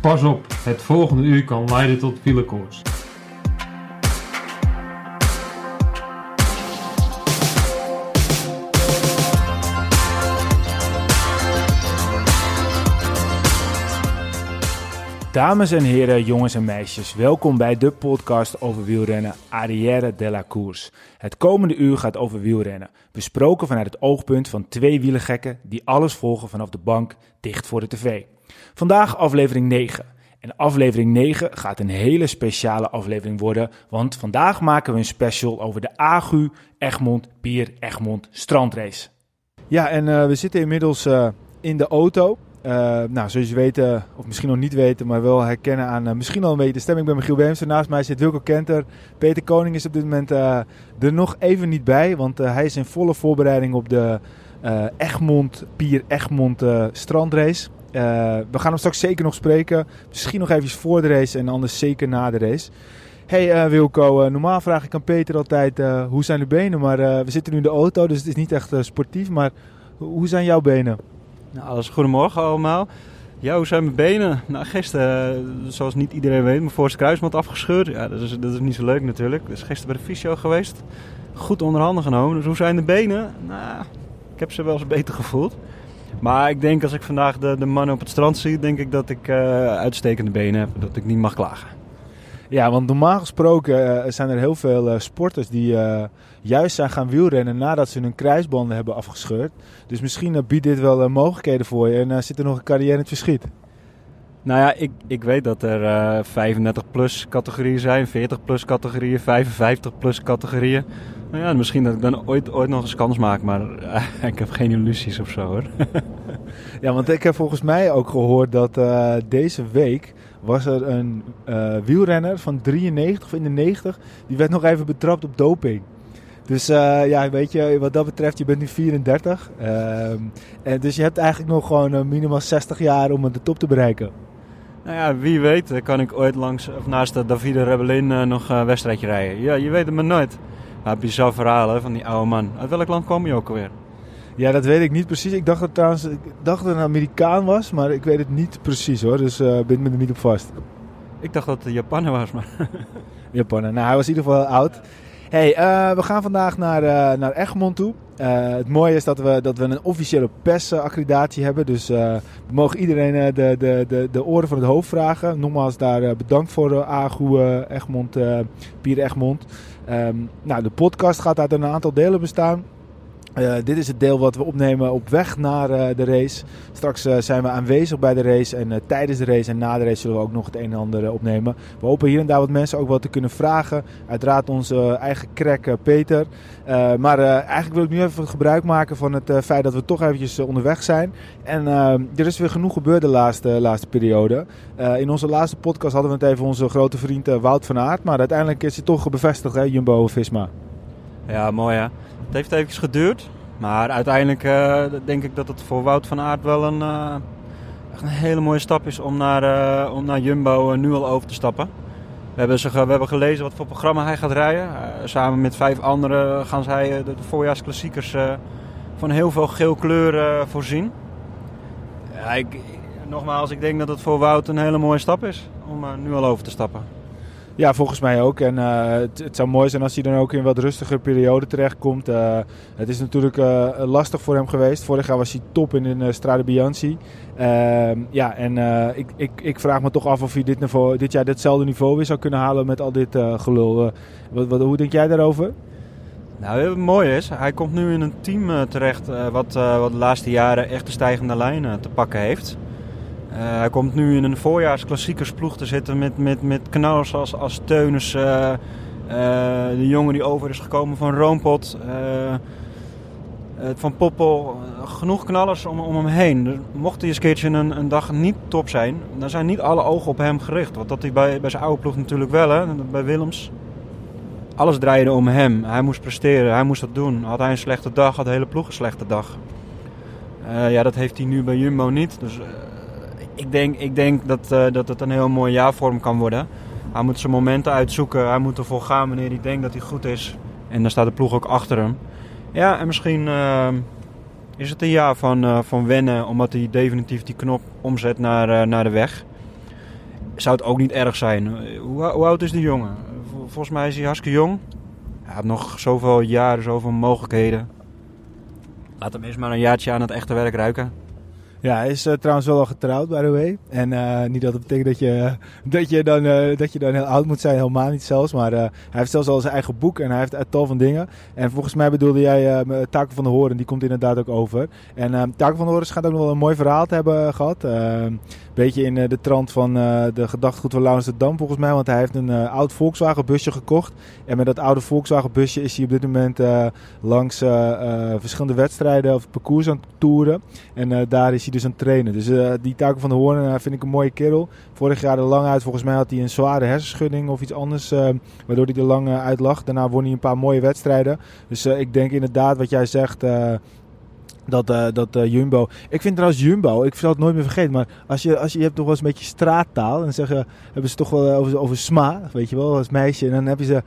Pas op, het volgende uur kan leiden tot wielerkoers. Dames en heren, jongens en meisjes, welkom bij de podcast over wielrennen Arrière de la Course. Het komende uur gaat over wielrennen, besproken vanuit het oogpunt van twee wielergekken die alles volgen vanaf de bank dicht voor de tv. Vandaag aflevering 9. En aflevering 9 gaat een hele speciale aflevering worden, want vandaag maken we een special over de Agu Egmond Pier Egmond strandrace. Ja, en uh, we zitten inmiddels uh, in de auto. Uh, nou, zoals je weet, of misschien nog niet weten, maar wel herkennen aan misschien al een beetje de stemming. Ik ben Michiel Beemster, naast mij zit Wilco Kenter. Peter Koning is op dit moment er nog even niet bij, want hij is in volle voorbereiding op de Egmond, Pier Egmond strandrace. Uh, we gaan hem straks zeker nog spreken. Misschien nog even voor de race en anders zeker na de race. Hey uh, Wilco, uh, normaal vraag ik aan Peter altijd hoe zijn de benen, maar we zitten nu in de auto, dus het is niet echt sportief. Maar hoe zijn jouw benen? Nou, alles goedemorgen allemaal. Ja, hoe zijn mijn benen? Nou, gisteren, zoals niet iedereen weet, mijn voorste kruisband afgescheurd. Ja, dat is, dat is niet zo leuk natuurlijk. Dus gisteren bij de fysio geweest. Goed onder handen genomen. Dus hoe zijn de benen? Nou, ik heb ze wel eens beter gevoeld. Maar ik denk als ik vandaag de, de mannen op het strand zie, denk ik dat ik uh, uitstekende benen heb. Dat ik niet mag klagen. Ja, want normaal gesproken uh, zijn er heel veel uh, sporters die juist zijn gaan wielrennen nadat ze hun kruisbanden hebben afgescheurd. Dus misschien biedt dit wel mogelijkheden voor je en zit er nog een carrière in het verschiet. Nou ja, ik, ik weet dat er 35 plus categorieën zijn, 40 plus categorieën, 55 plus categorieën. Nou ja, misschien dat ik dan ooit, ooit nog eens kans maak, maar uh, ik heb geen illusies of zo hoor. ja, want ik heb volgens mij ook gehoord dat uh, deze week was er een uh, wielrenner van 93 of in de 90, die werd nog even betrapt op doping. Dus ja, weet je, wat dat betreft, je bent nu 34. Ehm, en dus je hebt eigenlijk nog gewoon minimaal 60 jaar om de top te bereiken. Nou ja, wie weet kan ik ooit langs, of naast de Davide Rebellin nog een wedstrijdje rijden. Ja, je weet het maar nooit. Bizar verhaal hè, van die oude man. Uit welk land kwam je ook alweer? Ja, dat weet ik niet precies. Ik dacht dat, trouwens, ik dacht dat het een Amerikaan was, maar ik weet het niet precies hoor. Dus uh, bind me er niet op vast. Ik dacht dat het een Japaner was, maar... Japaner. Nou, hij was in ieder geval oud. Hey, uh, we gaan vandaag naar, uh, naar Egmond toe. Uh, het mooie is dat we, dat we een officiële PES-accreditatie hebben. Dus we mogen iedereen de, de, de, de oren van het hoofd vragen. Nogmaals daar bedankt voor AGU Egmond, Pier Egmond. Um, nou, de podcast gaat uit een aantal delen bestaan. Uh, dit is het deel wat we opnemen op weg naar uh, de race. Straks uh, zijn we aanwezig bij de race en tijdens de race en na de race zullen we ook nog het een en ander opnemen. We hopen hier en daar wat mensen ook wat te kunnen vragen. Uiteraard onze eigen crack Peter. maar eigenlijk wil ik nu even gebruik maken van het feit dat we toch eventjes onderweg zijn. En er is weer genoeg gebeurd de laatste, laatste periode. in onze laatste podcast hadden we het even onze grote vriend Wout van Aert. Maar uiteindelijk is hij toch bevestigd, hè, Jumbo-Visma. Ja, mooi hè. Het heeft even geduurd. Maar uiteindelijk uh, denk ik dat het voor Wout van Aert wel een, uh, een hele mooie stap is om naar, uh, om naar Jumbo nu al over te stappen. We hebben, ze, we hebben gelezen wat voor programma hij gaat rijden. samen met vijf anderen gaan zij de, voorjaarsklassiekers van heel veel geel kleur voorzien. Nogmaals, ik denk dat het voor Wout een hele mooie stap is om nu al over te stappen. Ja, volgens mij ook. En uh, het, zou mooi zijn als hij dan ook in een wat rustiger periode terechtkomt. Uh, het is natuurlijk uh, lastig voor hem geweest. Vorig jaar was hij top in een Strade Bianchi. Ehm, ja, en ik, ik, ik vraag me toch af of hij dit, dit jaar ditzelfde niveau weer zou kunnen halen met al dit gelul. Wat, wat, hoe denk jij daarover? Nou, het mooie is, hij komt nu in een team terecht wat, wat de laatste jaren echt de stijgende lijn te pakken heeft. Uh, hij komt nu in een voorjaarsklassiekersploeg te zitten met, met, met knallers als, als Teunis. Uh, uh, de jongen die over is gekomen van Roompot. van Poppel. genoeg knallers om, om hem heen. Dus mocht hij eens keertje een, een dag niet top zijn, dan zijn niet alle ogen op hem gericht. Want dat hij bij, bij zijn oude ploeg natuurlijk wel, hè, bij Willems. Alles draaide om hem. Hij moest presteren, hij moest dat doen. Had hij een slechte dag, had de hele ploeg een slechte dag. ja, dat heeft hij nu bij Jumbo niet. Dus ik denk, ik denk dat, uh, dat het een heel mooi jaar voor hem kan worden. Hij moet zijn momenten uitzoeken. Hij moet ervoor gaan wanneer hij denkt dat hij goed is. En dan staat de ploeg ook achter hem. Ja, en misschien uh, is het een jaar van, uh, van wennen. Omdat hij definitief die knop omzet naar, naar de weg. zou het ook niet erg zijn. Eh, Hoe, hoe oud is die jongen? Vol- Volgens mij is hij hartstikke jong. Hij had nog zoveel jaren, zoveel mogelijkheden. Laat hem eerst maar een jaartje aan het echte werk ruiken. Ja, hij is eh, trouwens wel al getrouwd, by the way. En eh, niet dat het betekent dat je, dat, je dan, eh, dat je dan heel oud moet zijn, helemaal niet zelfs. Maar hij heeft zelfs al zijn eigen boek en hij heeft een tal van dingen. En volgens mij bedoelde jij Taco van de Horen, die komt inderdaad ook over. En Taco van de Horen schijnt ook nog wel een mooi verhaal te hebben gehad. Beetje in eh, de trant van eh, de gedachtegoed van Laurens de Dam volgens mij. Want hij heeft een eh, oud Volkswagen busje gekocht. En met dat oude Volkswagen busje is hij op dit moment langs verschillende wedstrijden of parcours aan het toeren. En daar is hij dus aan het trainen. Dus die Taco van de Hoorn vind ik een mooie kerel. Vorig jaar er lang uit. Volgens mij had hij een zware hersenschudding of iets anders. waardoor hij er lang uit lag. Daarna won hij een paar mooie wedstrijden. Dus ik denk inderdaad wat jij zegt... dat, eh, dat eh, Jumbo. Ik vind trouwens Jumbo, ik zal het nooit meer vergeten. Maar als je, als je, hebt toch wel eens een beetje straattaal. En zeggen, hebben ze toch wel eh, over, over Sma, weet je wel, als meisje. En dan heb je ze.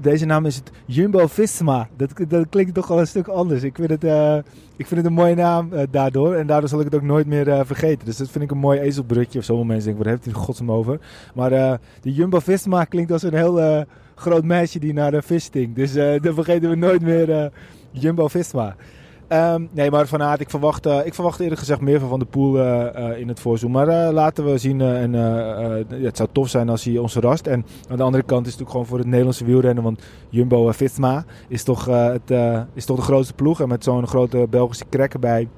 deze naam is het Jumbo Visma. Dat, dat klinkt toch wel een stuk anders. Ik vind het, ik vind het een mooie naam daardoor. En daardoor zal ik het ook nooit meer vergeten. Dus dat vind ik een mooi ezelbrugje. Of sommige mensen denken, waar heeft hij in godsnaam over? Maar de Jumbo Visma klinkt als een heel groot meisje die naar de vis stinkt. Dus dan vergeten we nooit meer Jumbo Visma. Ehm, nee, maar Van Aert, ik verwacht, eh, ik verwacht eerlijk gezegd meer van Van de Poel eh, eh, in het voorzoen. Maar laten we zien. en, het zou tof zijn als hij ons verrast. En aan de andere kant is het natuurlijk gewoon voor het Nederlandse wielrennen. Want Jumbo uh, Visma is toch, het, is toch de grootste ploeg. En met zo'n grote Belgische krek erbij.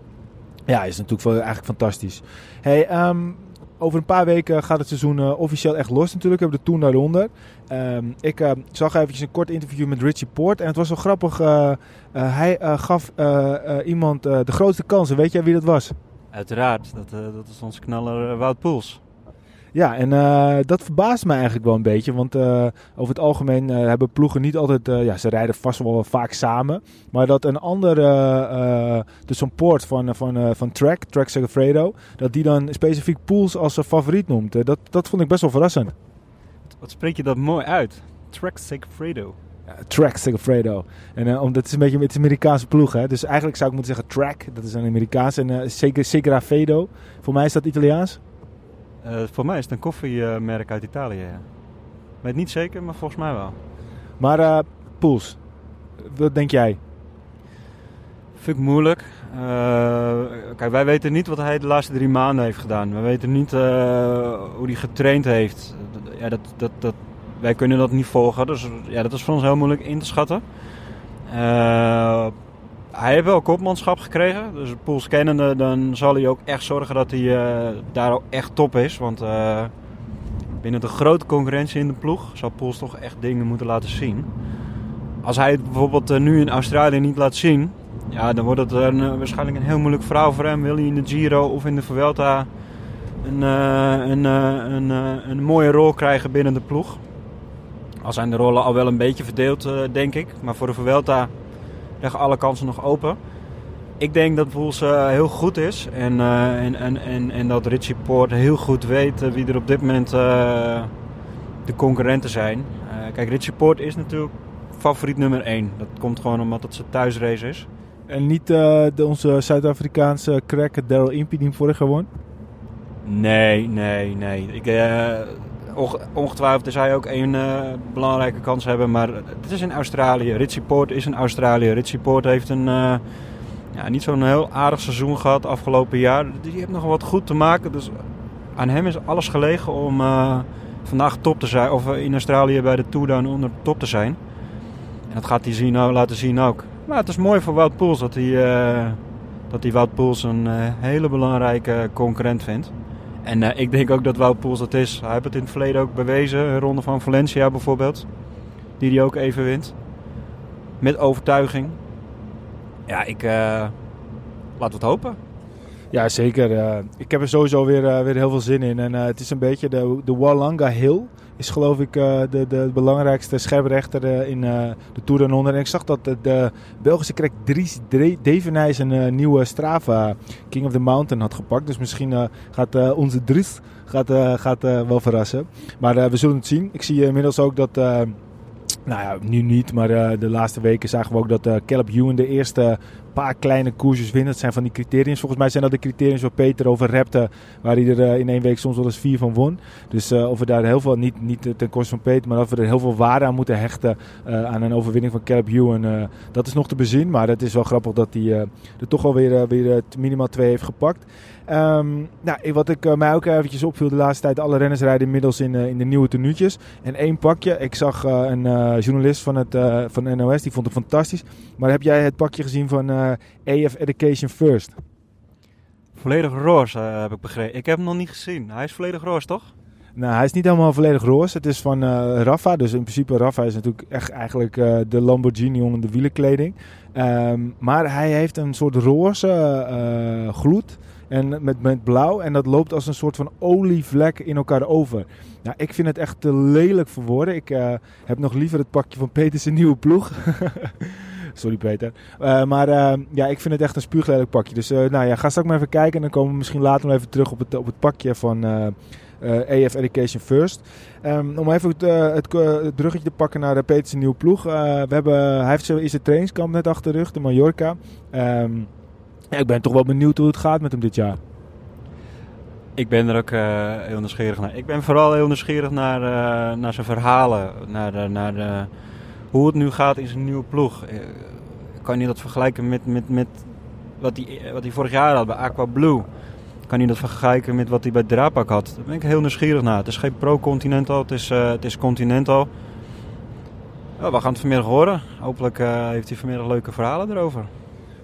Ja, is natuurlijk eigenlijk fantastisch. Hey, ehm, over een paar weken gaat het seizoen officieel echt los natuurlijk. We hebben de Tour daaronder. Ehm ik eh, zag eventjes een kort interview met Richie Poort. En het was wel grappig. eh, eh, hij gaf iemand de grootste kansen. Weet jij wie dat was? Uiteraard, dat, dat is onze knaller Wout Poels. Ja, en dat verbaast me eigenlijk wel een beetje. Want over het algemeen hebben ploegen niet altijd... ja, ze rijden vast wel vaak samen. Maar dat een andere... eh, de support van, van, van Trek, Trek Segafredo... dat die dan specifiek Pools als zijn favoriet noemt. Dat, dat vond ik best wel verrassend. Wat spreek je dat mooi uit? Track Segafredo. Ja, Track Segafredo. En eh, omdat het is een beetje het is een Amerikaanse ploeg, hè. Dus eigenlijk zou ik moeten zeggen Track. Dat is een Amerikaans. En Seg- Segafredo. Voor mij is dat Italiaans. Eh, voor mij is het een koffiemerk uit Italië. Ja. Weet niet zeker, maar volgens mij wel. Maar Pools, wat denk jij? Vind ik moeilijk. Eh, kijk, wij weten niet wat hij de laatste drie maanden heeft gedaan. We weten niet eh, hoe hij getraind heeft. Ja, dat, dat, dat, wij kunnen dat niet volgen. Dus ja, dat is voor ons heel moeilijk in te schatten. Eh, hij heeft wel kopmanschap gekregen. Dus Pools kennende, dan zal hij ook echt zorgen dat hij daar ook echt top is. Want binnen de grote concurrentie in de ploeg zal Pools toch echt dingen moeten laten zien. Als hij het bijvoorbeeld nu in Australië niet laat zien, ja, dan wordt het een, eh, waarschijnlijk een heel moeilijk verhaal voor hem. Wil hij in de Giro of in de Vuelta een, eh, een, eh, een, eh, een mooie rol krijgen binnen de ploeg? Al zijn de rollen al wel een beetje verdeeld, eh, denk ik. Maar voor de Vuelta liggen alle kansen nog open. Ik denk dat Poels eh, heel goed is. En, eh, en, en, en, dat Richie Poort heel goed weet eh, wie er op dit moment eh, de concurrenten zijn. Eh, kijk, Richie Poort is natuurlijk favoriet nummer 1. Dat komt gewoon omdat het zijn thuisrace is. En niet eh, de, onze Zuid-Afrikaanse crack Daryl Impey die hem vorig jaar won? Nee, nee, nee. Ik, eh, onge- ongetwijfeld is hij ook een eh, belangrijke kans hebben. Maar het is in Australië. Richie Poort is in Australië. Richie Poort heeft een, ja, niet zo'n heel aardig seizoen gehad afgelopen jaar. Die heeft nog wat goed te maken. Dus aan hem is alles gelegen om vandaag top te zijn. Of in Australië bij de Tour Down onder top te zijn. En dat gaat hij zien, laten zien ook. Maar het is mooi voor Wout Poels dat hij, eh, dat hij Wout Poels een eh, hele belangrijke concurrent vindt. En eh, ik denk ook dat Wout Poels dat is. Hij heeft het in het verleden ook bewezen. Een ronde van Valencia bijvoorbeeld. Die hij ook even wint. Met overtuiging. Ja, ik... eh laten het hopen. Ja, zeker. ik heb er sowieso weer, weer heel veel zin in. En het is een beetje de, de Wallanga Hill. Is geloof ik eh, de, de belangrijkste scherprechter eh, in eh, de Tour de Onder. En ik zag dat de, Belgische krek Dries Devenijs een nieuwe Strava King of the Mountain had gepakt. Dus misschien gaat onze Dries gaat, gaat, wel verrassen. Maar we zullen het zien. Ik zie inmiddels ook dat... nou ja, nu niet, maar de laatste weken zagen we ook dat Caleb Ewan de eerste paar kleine koersjes winnen. Dat zijn van die criteriums. Volgens mij zijn dat de criteriums waar Peter over repte. Waar hij er in één week soms wel eens vier van won. Dus of we daar heel veel, niet, niet ten koste van Peter, maar of we er heel veel waarde aan moeten hechten. aan een overwinning van Caleb Ewan. dat is nog te bezien. Maar het is wel grappig dat hij er toch alweer weer, minimaal twee heeft gepakt. Um, nou, wat ik mij ook eventjes opviel de laatste tijd. Alle renners rijden inmiddels in, in de nieuwe tenuutjes. En één pakje. Ik zag een journalist van, het, van de NOS. Die vond het fantastisch. Maar heb jij het pakje gezien van AF Education First? Volledig roze heb ik begrepen. Ik heb hem nog niet gezien. Hij is volledig roze, toch? Nou, hij is niet helemaal volledig roze. Het is van uh, Rafa. Dus in principe, Rafa is natuurlijk echt eigenlijk uh, de Lamborghini onder de wielenkleding. Um, maar hij heeft een soort roze uh, gloed. En met, met blauw. En dat loopt als een soort van olievlek in elkaar over. Nou, ik vind het echt te lelijk voor woorden. Ik uh, heb nog liever het pakje van Peters nieuwe ploeg. Sorry Peter. Uh, maar uh, ja, ik vind het echt een spuuglelijk pakje. Dus nou ja, ga straks maar even kijken. En dan komen we misschien later nog even terug op het, op het pakje van AF Education First. Um, om even het, het, het te pakken naar Peters nieuwe ploeg. we hebben, hij heeft zijn trainingskamp net achter de rug, de Mallorca. Um, ja, ik ben toch wel benieuwd hoe het gaat met hem dit jaar. Ik ben er ook uh, heel nieuwsgierig naar. Ik ben vooral heel nieuwsgierig naar, uh, naar zijn verhalen. Naar, de, naar hoe het nu gaat in zijn nieuwe ploeg. Kan je dat vergelijken met, met, met wat, hij, wat vorig jaar had bij Aqua Blue? Kan je dat vergelijken met wat hij bij Drapak had? Daar ben ik heel nieuwsgierig naar. Het is geen pro-continental, het is, het is continental. Ja, we gaan het vanmiddag horen. Hopelijk heeft hij vanmiddag leuke verhalen erover.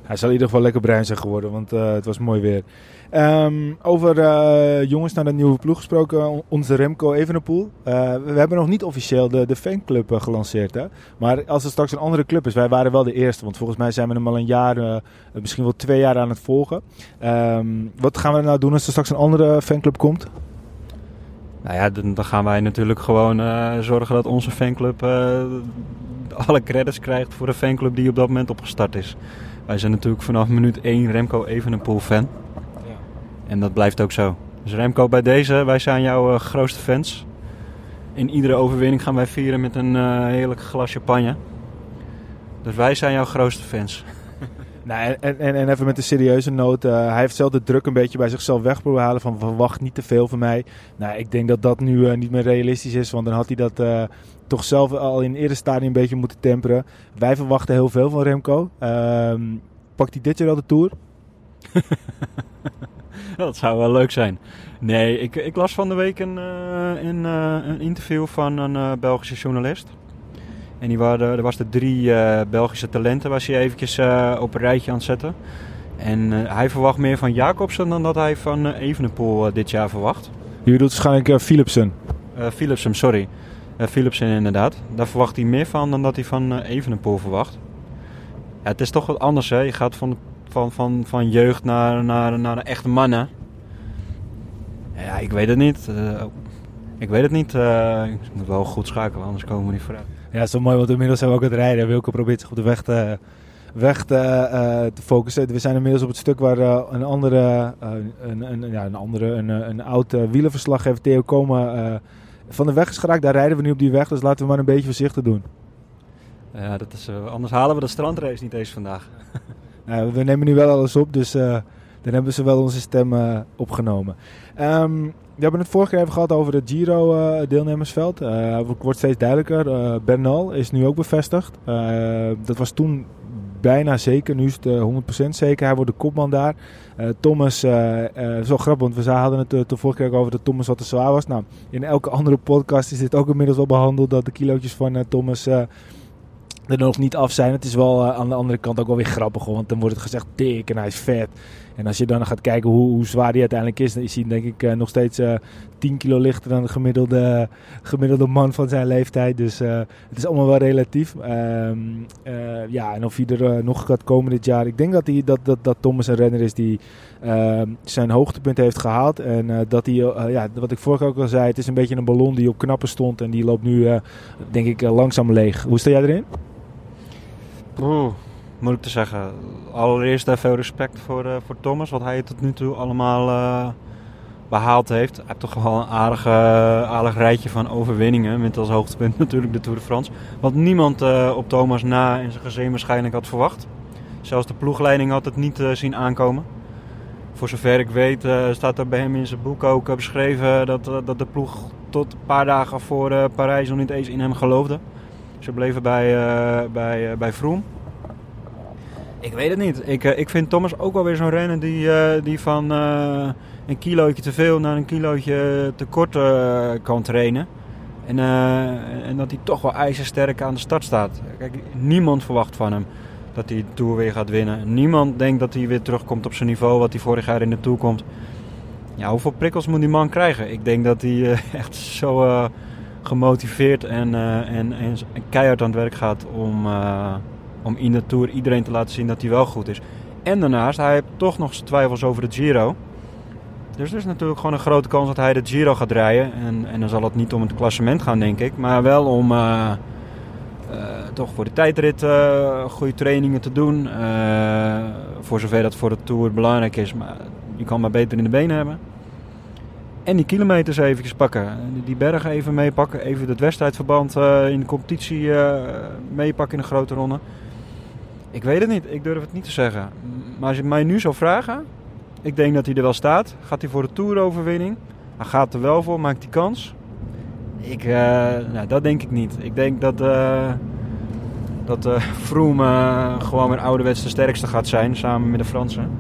Hij zal in ieder geval lekker bruin zijn geworden, want uh, het was mooi weer. Um, over uh, jongens naar de nieuwe ploeg gesproken, onze Remco Evenepoel. Uh, we hebben nog niet officieel de, de fanclub gelanceerd. Hè? Maar als er straks een andere club is, wij waren wel de eerste. Want volgens mij zijn we hem al een jaar, misschien wel twee jaar aan het volgen. Um, wat gaan we nou doen als er straks een andere fanclub komt? Nou ja, dan, dan gaan wij natuurlijk gewoon zorgen dat onze fanclub alle credits krijgt voor de fanclub die op dat moment opgestart is. Wij zijn natuurlijk vanaf minuut 1 Remco Evenepoel fan. Ja. En dat blijft ook zo. Dus Remco, bij deze, wij zijn jouw uh, grootste fans. In iedere overwinning gaan wij vieren met een uh, heerlijk glas champagne. Dus wij zijn jouw grootste fans. Nou, en, en, en even met een serieuze noot. Uh, hij heeft zelf de druk een beetje bij zichzelf weg halen van verwacht niet te veel van mij. Nou, ik denk dat dat nu uh, niet meer realistisch is, want dan had hij dat uh, toch zelf al in eerder stadium een beetje moeten temperen. Wij verwachten heel veel van Remco. Ehm, pakt hij dit jaar al de Tour? dat zou wel leuk zijn. Nee, ik, ik las van de week een, een interview van een Belgische journalist. En die waren, er was de drie uh, Belgische talenten was hij eventjes uh, op een rijtje aan het zetten. En uh, hij verwacht meer van Jacobsen dan dat hij van Evenepoel dit jaar verwacht. Je bedoelt waarschijnlijk Philipsen? Philipsen, sorry. Philipsen inderdaad. Daar verwacht hij meer van dan dat hij van Evenepoel verwacht. Ja, het is toch wat anders hè. Je gaat van, van, van, van jeugd naar, naar, naar een echte mannen. Ja, ik weet het niet. ik weet het niet. ik moet wel goed schakelen, anders komen we niet vooruit. Ja, zo mooi, want inmiddels zijn we ook aan het rijden. Wilke probeert zich op de weg te, weg te, uh, te focussen. We zijn inmiddels op het stuk waar uh, een andere, uh, een, een, ja, een, andere een, een oud wielenverslaggever, Theo Komen, van de weg is geraakt. Daar rijden we nu op die weg, dus laten we maar een beetje voorzichtig doen. Ja, dat is, anders halen we de strandrace niet eens vandaag. nou, we nemen nu wel alles op, dus dan hebben ze wel onze stem opgenomen. Um, we hebben het vorige keer even gehad over het Giro-deelnemersveld. Uh, het wordt steeds duidelijker. Uh, Bernal is nu ook bevestigd. Dat was toen bijna zeker. Nu is het 100% zeker. Hij wordt de kopman daar. Thomas, zo grappig, want we hadden het de vorige keer over dat Thomas wat te zwaar was. Nou, in elke andere podcast is dit ook inmiddels wel behandeld. Dat de kilootjes van Thomas er nog niet af zijn. Het is wel aan de andere kant ook wel weer grappig. Want dan wordt het gezegd dik en hij is vet. En als je dan gaat kijken hoe, hoe zwaar die uiteindelijk is, dan is hij denk ik uh, nog steeds uh, eh, 10 kilo lichter dan de gemiddelde, gemiddelde man van zijn leeftijd. Dus uh, het is allemaal wel relatief. Ehm, ja, en of hij er nog gaat komen dit jaar. Ik denk dat, hij, dat, dat, dat Thomas een renner is die ehm, zijn hoogtepunt heeft gehaald. En dat hij, ja, wat ik vorige ook al zei, het is een beetje een ballon die op knappen stond. En die loopt nu, denk ik, langzaam leeg. Hoe sta jij erin? Oeh moeilijk te zeggen. Allereerst veel respect voor, uh, voor Thomas, wat hij tot nu toe allemaal uh, behaald heeft. Hij heeft toch wel een aardige, aardig rijtje van overwinningen. Met als hoogtepunt natuurlijk de Tour de France. Wat niemand op Thomas na in zijn gezin waarschijnlijk had verwacht. Zelfs de ploegleiding had het niet zien aankomen. Voor zover ik weet staat er bij hem in zijn boek ook beschreven dat, dat de ploeg tot een paar dagen voor Parijs nog niet eens in hem geloofde. Ze bleven bij, bij, bij Vroom. Ik weet het niet. Ik, ik vind Thomas ook wel weer zo'n renner die, die van een kilootje te veel naar een kilootje te kort kan trainen. En, en dat hij toch wel ijzersterk aan de start staat. Kijk, niemand verwacht van hem dat hij de Tour weer gaat winnen. Niemand denkt dat hij weer terugkomt op zijn niveau wat hij vorig jaar in de Tour komt. Ja, hoeveel prikkels moet die man krijgen? Ik denk dat hij echt zo gemotiveerd en, en, en, keihard aan het werk gaat om, om in de Tour iedereen te laten zien dat hij wel goed is. En daarnaast, hij heeft toch nog zijn twijfels over de Giro. Dus er is natuurlijk gewoon een grote kans dat hij de Giro gaat rijden. En, en dan zal het niet om het klassement gaan, denk ik. Maar wel om uh, uh, toch voor de tijdrit uh, goede trainingen te doen. voor zover dat voor de Tour belangrijk is. Maar je kan maar beter in de benen hebben. En die kilometers eventjes pakken. Die bergen even meepakken. Even het wedstrijdverband in de competitie meepakken in een grote ronde. Ik weet het niet. Ik durf het niet te zeggen. Maar als je mij nu zou vragen ik denk dat hij er wel staat. Gaat hij voor de Tour-overwinning? Hij gaat er wel voor, maakt hij kans? Ik, uh, nou, dat denk ik niet. Ik denk dat, uh, dat uh, Froome gewoon weer ouderwets de sterkste gaat zijn, samen met de Fransen.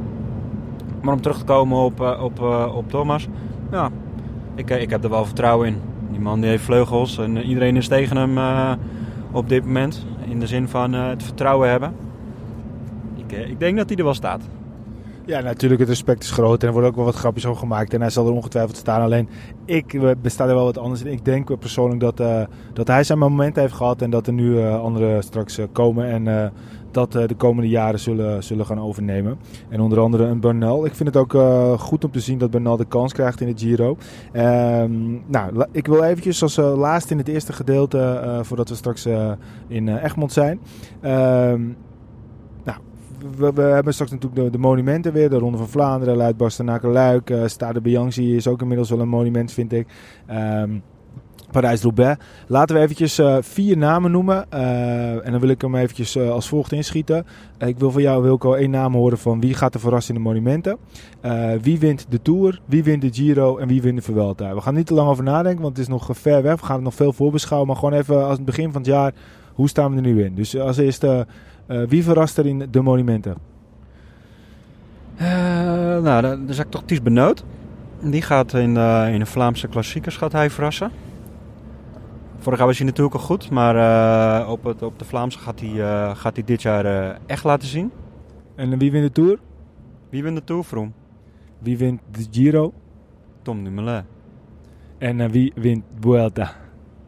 Maar om terug te komen op, op, op Thomas, ja, ik, ik heb er wel vertrouwen in. Die man die heeft vleugels en iedereen is tegen hem op dit moment. In de zin van het vertrouwen hebben. Ik, denk dat hij er wel staat. Ja, natuurlijk, het respect is groot en er worden ook wel wat grapjes over gemaakt. En hij zal er ongetwijfeld staan. Alleen, ik besta er wel wat anders in. Ik denk persoonlijk dat, uh, dat hij zijn moment heeft gehad en dat er nu uh, anderen straks uh, komen en dat de komende jaren zullen, zullen gaan overnemen. En onder andere een Bernal. Ik vind het ook goed om te zien dat Bernal de kans krijgt in het Giro. Um, nou, ik wil eventjes als laatste in het eerste gedeelte, voordat we straks in Egmond zijn... We, hebben straks natuurlijk de, monumenten weer. De Ronde van Vlaanderen, Luid, Bastenaken, Luik. Uh, Stade Bianchi is ook inmiddels wel een monument, vind ik. Um, Parijs-Roubaix. Laten we eventjes uh, vier namen noemen. Uh, en dan wil ik hem eventjes als volgt inschieten. ik wil van jou, Wilco, één naam horen van wie gaat er verrassen in de monumenten. wie wint de Tour, wie wint de Giro en wie wint de Vuelta. We gaan niet te lang over nadenken, want het is nog ver weg. We gaan het nog veel voorbeschouwen. Maar gewoon even als het begin van het jaar, hoe staan we er nu in? Dus als eerste wie verrast er in de monumenten? Uh, nou, dan is ik toch Ties Benoot. Die gaat in de, in de Vlaamse klassiekers gaat hij verrassen. Vorig jaar was hij natuurlijk al goed, maar uh, op, het, op de Vlaamse gaat hij, uh, gaat hij dit jaar echt laten zien. En wie wint de Tour? Wie wint de Tour, Vroom? Wie wint de Giro? Tom Dumoulin. En wie wint Vuelta?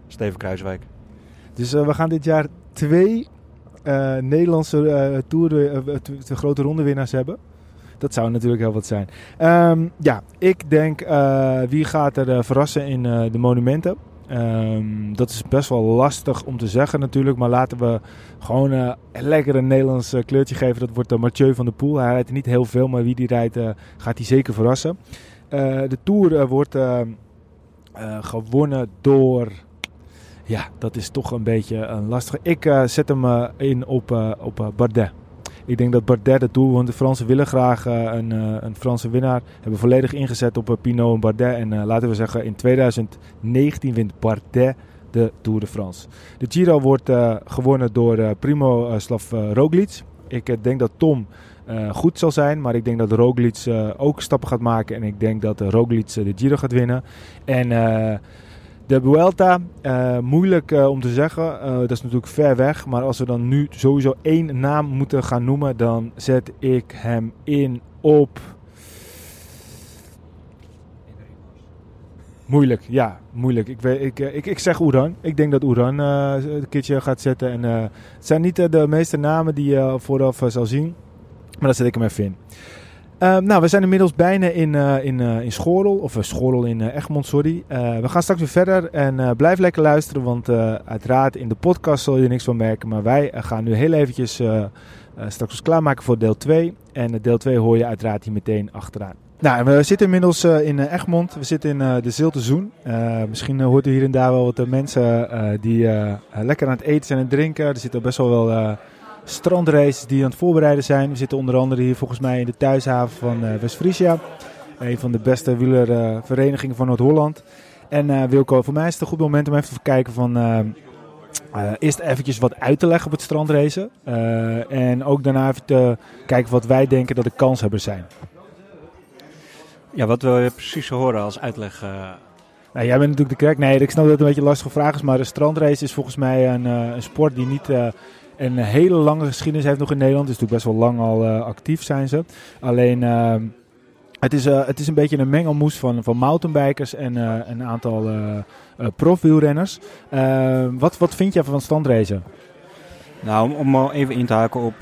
Steven Kruiswijk. Dus we gaan dit jaar twee Nederlandse uh, Tour de, de, grote rondewinnaars hebben. Dat zou natuurlijk heel wat zijn. Um, ja, ik denk wie gaat er verrassen in de monumenten. Um, dat is best wel lastig om te zeggen natuurlijk. Maar laten we gewoon uh, lekker een Nederlands kleurtje geven. Dat wordt uh, Mathieu van der Poel. Hij rijdt niet heel veel, maar wie die rijdt gaat hij zeker verrassen. de Tour wordt gewonnen door... Ja, dat is toch een beetje een lastige. Ik uh, zet hem uh, in op, uh, op Bardet. Ik denk dat Bardet het doel, want de Fransen willen graag een, een Franse winnaar. Hebben volledig ingezet op Pinot en Bardet. En laten we zeggen, in 2019 wint Bardet de Tour de France. De Giro wordt gewonnen door Primo Slav Roglic. Ik denk dat Tom goed zal zijn, maar ik denk dat Roglic ook stappen gaat maken. En ik denk dat Roglic de Giro gaat winnen. En de Vuelta, uh, moeilijk uh, om te zeggen. Uh, dat is natuurlijk ver weg. Maar als we dan nu sowieso één naam moeten gaan noemen, dan zet ik hem in op. Moeilijk, ja, moeilijk. Ik, weet, ik, ik, ik zeg Oeran. Ik denk dat Oeran een keertje gaat zetten. En, het zijn niet de meeste namen die je vooraf zal zien. Maar dat zet ik hem even in. Uh, nou, we zijn inmiddels bijna in, uh, in, uh, in Schorel, of Schorel in Egmond, sorry. we gaan straks weer verder en blijf lekker luisteren, want uiteraard in de podcast zul je niks van merken. Maar wij gaan nu heel eventjes straks ons klaarmaken voor deel 2. En deel 2 hoor je uiteraard hier meteen achteraan. Nou, we zitten inmiddels in Egmond, we zitten in de Zilte Zoen. misschien hoort u hier en daar wel wat mensen die lekker aan het eten zijn en drinken. Er zitten best wel wel strandraces die aan het voorbereiden zijn. We zitten onder andere hier volgens mij in de thuishaven van uh, West-Friesia. Een van de beste wielerverenigingen van Noord-Holland. En Wilco, voor mij is het een goed moment om even te kijken van... eerst eventjes wat uit te leggen op het strandracen. en ook daarna even te kijken wat wij denken dat de kanshebbers zijn. Ja, wat wil je precies horen als uitleg? Nou, jij bent natuurlijk de kerk. Nee, ik snap dat het een beetje een lastige vraag is. Maar de strandrace is volgens mij een, een sport die niet een hele lange geschiedenis heeft nog in Nederland. Dus natuurlijk best wel lang al uh, actief zijn ze. Alleen, ehm, het, is, het is een beetje een mengelmoes van, van mountainbikers en een aantal profwielrenners. Ehm, wat, wat vind je van strandracen? Nou, om, om even in te haken op,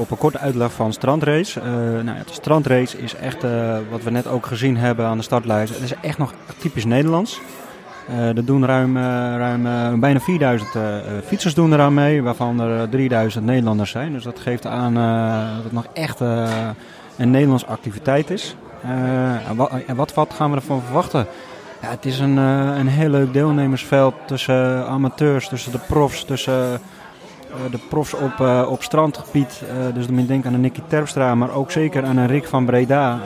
op een korte uitleg van strandrace. Nou, de strandrace is echt, wat we net ook gezien hebben aan de startlijst, het is echt nog typisch Nederlands. Er doen ruim, ruim bijna 4000 fietsers doen eraan mee, waarvan er 3000 Nederlanders zijn. Dus dat geeft aan dat het nog echt een Nederlandse activiteit is. En wat, en, wat, wat, gaan we ervan verwachten? Ja, het is een, een heel leuk deelnemersveld tussen amateurs, tussen de profs, tussen eh, de profs op, uh, op strandgebied. Uh, dus dan moet je aan een Nicky Terpstra, maar ook zeker aan een Rick van Breda.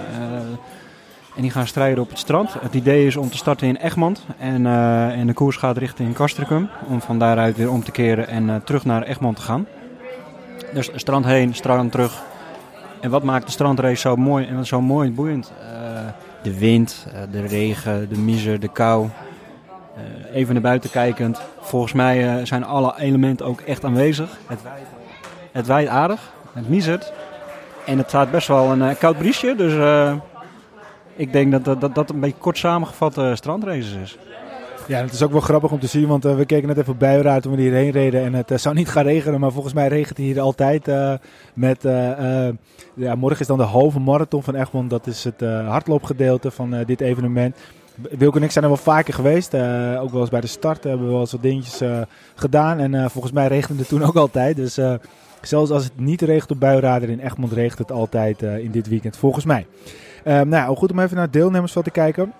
En die gaan strijden op het strand. Het idee is om te starten in Egmond. En, en de koers gaat richting Castricum. Om van daaruit weer om te keren en terug naar Egmond te gaan. Dus strand heen, strand terug. En wat maakt de strandrace zo mooi en zo mooi en boeiend? de wind, de regen, de miser, de kou. Eh, even naar buiten kijkend. Volgens mij eh, zijn alle elementen ook echt aanwezig. Het het waait aardig, het miezert. En het staat best wel een koud briesje. Dus ik denk dat dat, dat een beetje kort samengevatte strandraces is. Ja, het is ook wel grappig om te zien, want we keken net even op Buiraad toen we hierheen reden. En het zou niet gaan regenen, maar volgens mij regent het hier altijd. met, ja, morgen is dan de halve marathon van Egmond. Dat is het hardloopgedeelte van dit evenement. Wilco en ik zijn er wel vaker geweest. Ook wel eens bij de start hebben we wel eens wat dingetjes gedaan. En volgens mij regende het toen ook altijd. Dus zelfs als het niet regent op Buirader in Egmond regent het altijd in dit weekend volgens mij. Nou ja, goed om even naar het deelnemersveld te kijken.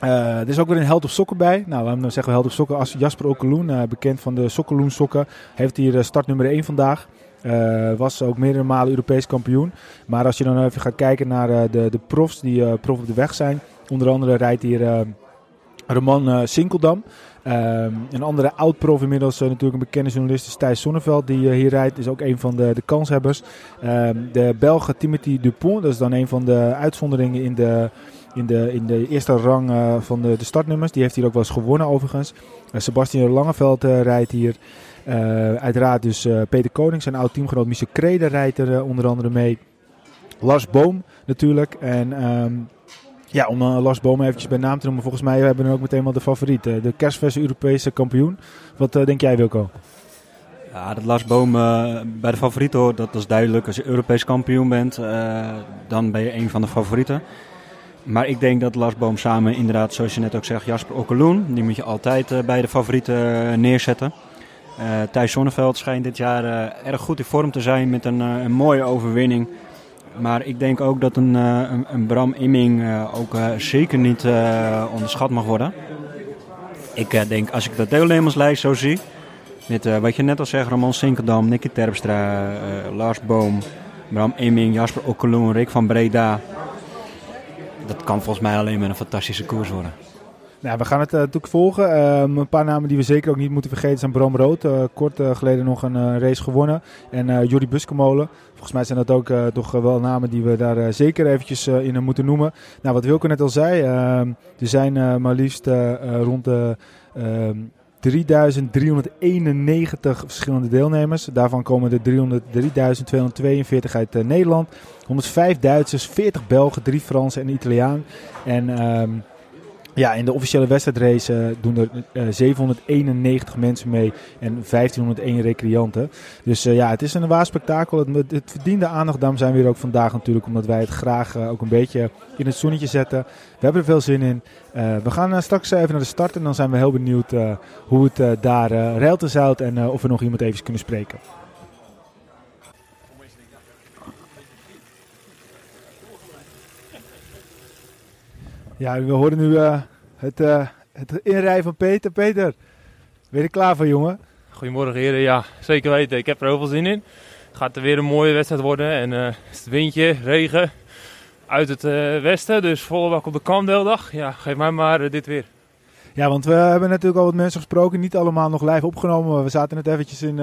er is ook weer een held op sokken bij. Nou, waarom zeggen we held op sokken? Als Jasper Okeloen, bekend van de Sokkeloen sokken, heeft hier start nummer 1 vandaag. Was ook meerdere malen Europees kampioen. Maar als je dan even gaat kijken naar de, de profs die prof op de weg zijn, Onder andere rijdt hier Roman Sinkeldam. Um, een andere oud-prof inmiddels, uh, natuurlijk een bekende journalist, is Thijs Sonneveld, die hier rijdt. Is ook een van de, de kanshebbers. Um, de Belge Timothy Dupont, dat is dan een van de uitzonderingen in de, in de, in de eerste rang van de, de startnummers. Die heeft hier ook wel eens gewonnen overigens. Sebastian Langeveld rijdt hier. uiteraard dus Peter Koning, zijn oud teamgenoot Michel Kreder rijdt er onder andere mee. Lars Boom natuurlijk. En um, ja, om uh, Lars Boom eventjes bij naam te noemen. Volgens mij hebben we ook meteen wel de favoriet. Uh, de kerstverse Europese kampioen. Wat uh, denk jij Wilco? Ja, dat Lars Boom bij de favorieten dat, is duidelijk. Als je Europees kampioen bent, dan ben je een van de favorieten. Maar ik denk dat Lars Boom samen, inderdaad, zoals je net ook zegt, Jasper Okkeloen, die moet je altijd bij de favorieten neerzetten. Thijs Zonneveld schijnt dit jaar erg goed in vorm te zijn met een, een mooie overwinning. Maar ik denk ook dat een, eh, een, Bram Imming eh, ook eh, zeker niet onderschat mag worden. Ik denk, als ik de deelnemerslijst zo zie, met wat je net al zegt, Ramon Sinkendam, Nicky Terpstra, Lars Boom, Bram Imming, Jasper Okkeloen, Rick van Breda. Dat kan volgens mij alleen maar een fantastische koers worden. Nou, we gaan het uh, natuurlijk volgen. Um, een paar namen die we zeker ook niet moeten vergeten zijn Bram Rood. Uh, kort uh, geleden nog een race gewonnen. En Jordi Buskemolen. Volgens mij zijn dat ook toch wel namen die we daar zeker eventjes in moeten noemen. Nou, wat Wilco net al zei. Ehm, er zijn maar liefst rond de... 3391 ehm, verschillende deelnemers. Daarvan komen er 3242 uit Nederland. 105 Duitsers, 40 Belgen, 3 Fransen en Italiaan. En ja, in de officiële wedstrijdrace uh, doen er uh, eh, 791 mensen mee en 1501 recreanten. Dus uh, ja, het is een waar spektakel. Het, het verdient de aandacht. Daarom zijn we hier ook vandaag natuurlijk, omdat wij het graag ook een beetje in het zonnetje zetten. We hebben er veel zin in. we gaan straks even naar de start en dan zijn we heel benieuwd hoe het daar reilt en zeilt en of we nog iemand even kunnen spreken. Ja, we horen nu uh, het, uh, het inrijden van Peter. Peter, ben je er klaar voor, jongen? Goedemorgen, heren. Ja, zeker weten. Ik heb er heel veel zin in. gaat er weer een mooie wedstrijd worden. En uh, het windje, regen uit het westen. Dus volle bak op de Kamdeeldag. Ja, geef mij maar dit weer. Ja, want we hebben natuurlijk al wat mensen gesproken. Niet allemaal nog live opgenomen. We zaten net eventjes in,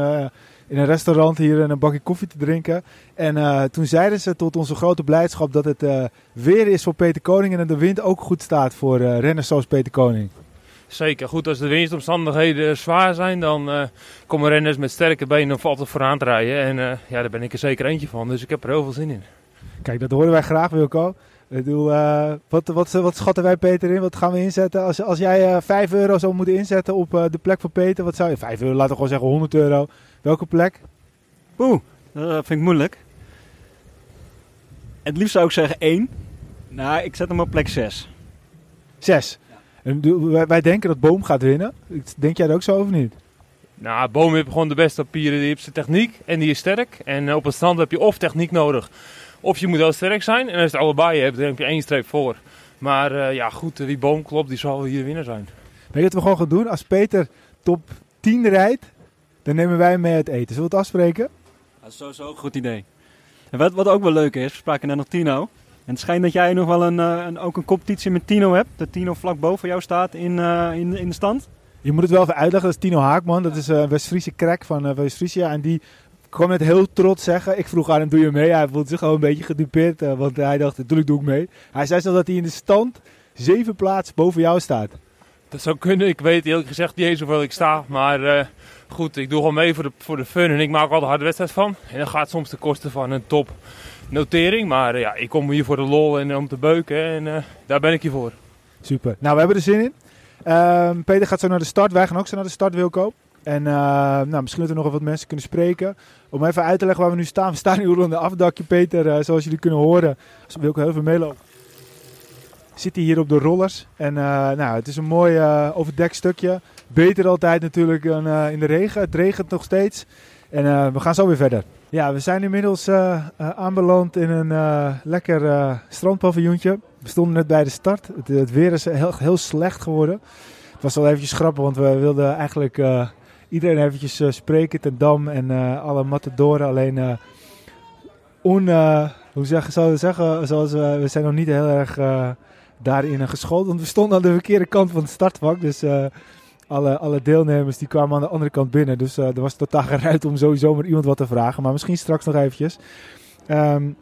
in een restaurant hier een bakje koffie te drinken. En toen zeiden ze tot onze grote blijdschap dat het weer is voor Peter Koning. En de wind ook goed staat voor renners zoals Peter Koning. Zeker. Goed, als de winstomstandigheden zwaar zijn, dan uh, komen renners met sterke benen of altijd vooraan te rijden. En uh, ja, daar ben ik er zeker eentje van. Dus ik heb er heel veel zin in. Kijk, dat horen wij graag, Wilco. Ik bedoel, uh, wat, wat, wat schatten wij Peter in? Wat gaan we inzetten? Als, als jij 5 euro zou moeten inzetten op de plek van Peter, wat zou je? 5 euro, laten we gewoon zeggen 100 euro. Welke plek? Oeh, dat vind ik moeilijk. Het liefst zou ik zeggen 1. Nou, ik zet hem op plek 6. 6? En wij denken dat Boom gaat winnen. Denk jij er ook zo of niet? Nou, Boom heeft gewoon de beste papieren. Die heeft zijn techniek en die is sterk. En eh, op het strand heb je of techniek nodig, of je moet wel sterk zijn. En als je het allebei hebt, dan heb je één streep voor. Maar uh, ja, goed, wie Boom klopt, die zal hier winnen zijn. Weet je wat we gewoon gaan doen? Als Peter top 10 rijdt, dan nemen wij mee het eten. Zullen we het afspreken? Dat is sowieso een goed idee. En wat, wat ook wel leuk is, we spraken net nog Tino. En het schijnt dat jij nog wel een, eh, een, ook een competitie met Tino hebt. Dat Tino vlak boven jou staat in, uh, in, in de stand. Je moet het wel even uitleggen. Dat is Tino Haakman. Dat is een West-Friese crack van West-Friesia. En die kwam net heel trots zeggen. Ik vroeg aan hem, doe je mee? Hij voelde zich gewoon een beetje gedupeerd. want hij dacht, natuurlijk doe ik mee. Hij zei zelfs dat hij in de stand zeven plaatsen boven jou staat. Dat zou kunnen. Ik weet eerlijk gezegd niet eens hoeveel ik sta. Maar goed, ik doe gewoon mee voor de, voor de fun. En ik maak al de harde wedstrijd van. En dan gaat soms de kosten van een top notering. Maar eh, ja, ik kom hier voor de lol en om te beuken. En uh, daar ben ik hier voor. Super. Nou, we hebben er zin in. Uh, Peter gaat zo naar de start. Wij gaan ook zo naar de start, Wilco. En uh, nou, misschien dat er nog wat mensen kunnen spreken. Om even uit te leggen waar we nu staan. We staan nu onder de afdakje, Peter. zoals jullie kunnen horen. Als Wilco heel veel meeloopt. Zit hij hier op de rollers. En nou, het is een mooi overdekt stukje. Beter altijd natuurlijk dan in de regen. Het regent nog steeds. En we gaan zo weer verder. Ja, we zijn inmiddels uh, aanbeland in een lekker strandpaviljoentje. We stonden net bij de start. Het, het, weer is heel, heel slecht geworden. Het was wel eventjes grappig, want we wilden eigenlijk iedereen eventjes spreken ten dam en alle matadoren. Alleen on, hoe zeg, zou zeggen, zoals, we zijn nog niet heel erg daarin geschoold. Want we stonden aan de verkeerde kant van het startvak. Dus alle, deelnemers die kwamen aan de andere kant binnen. Dus uh, er was totaal geen ruimte om sowieso maar iemand wat te vragen. Maar misschien straks nog eventjes. Um,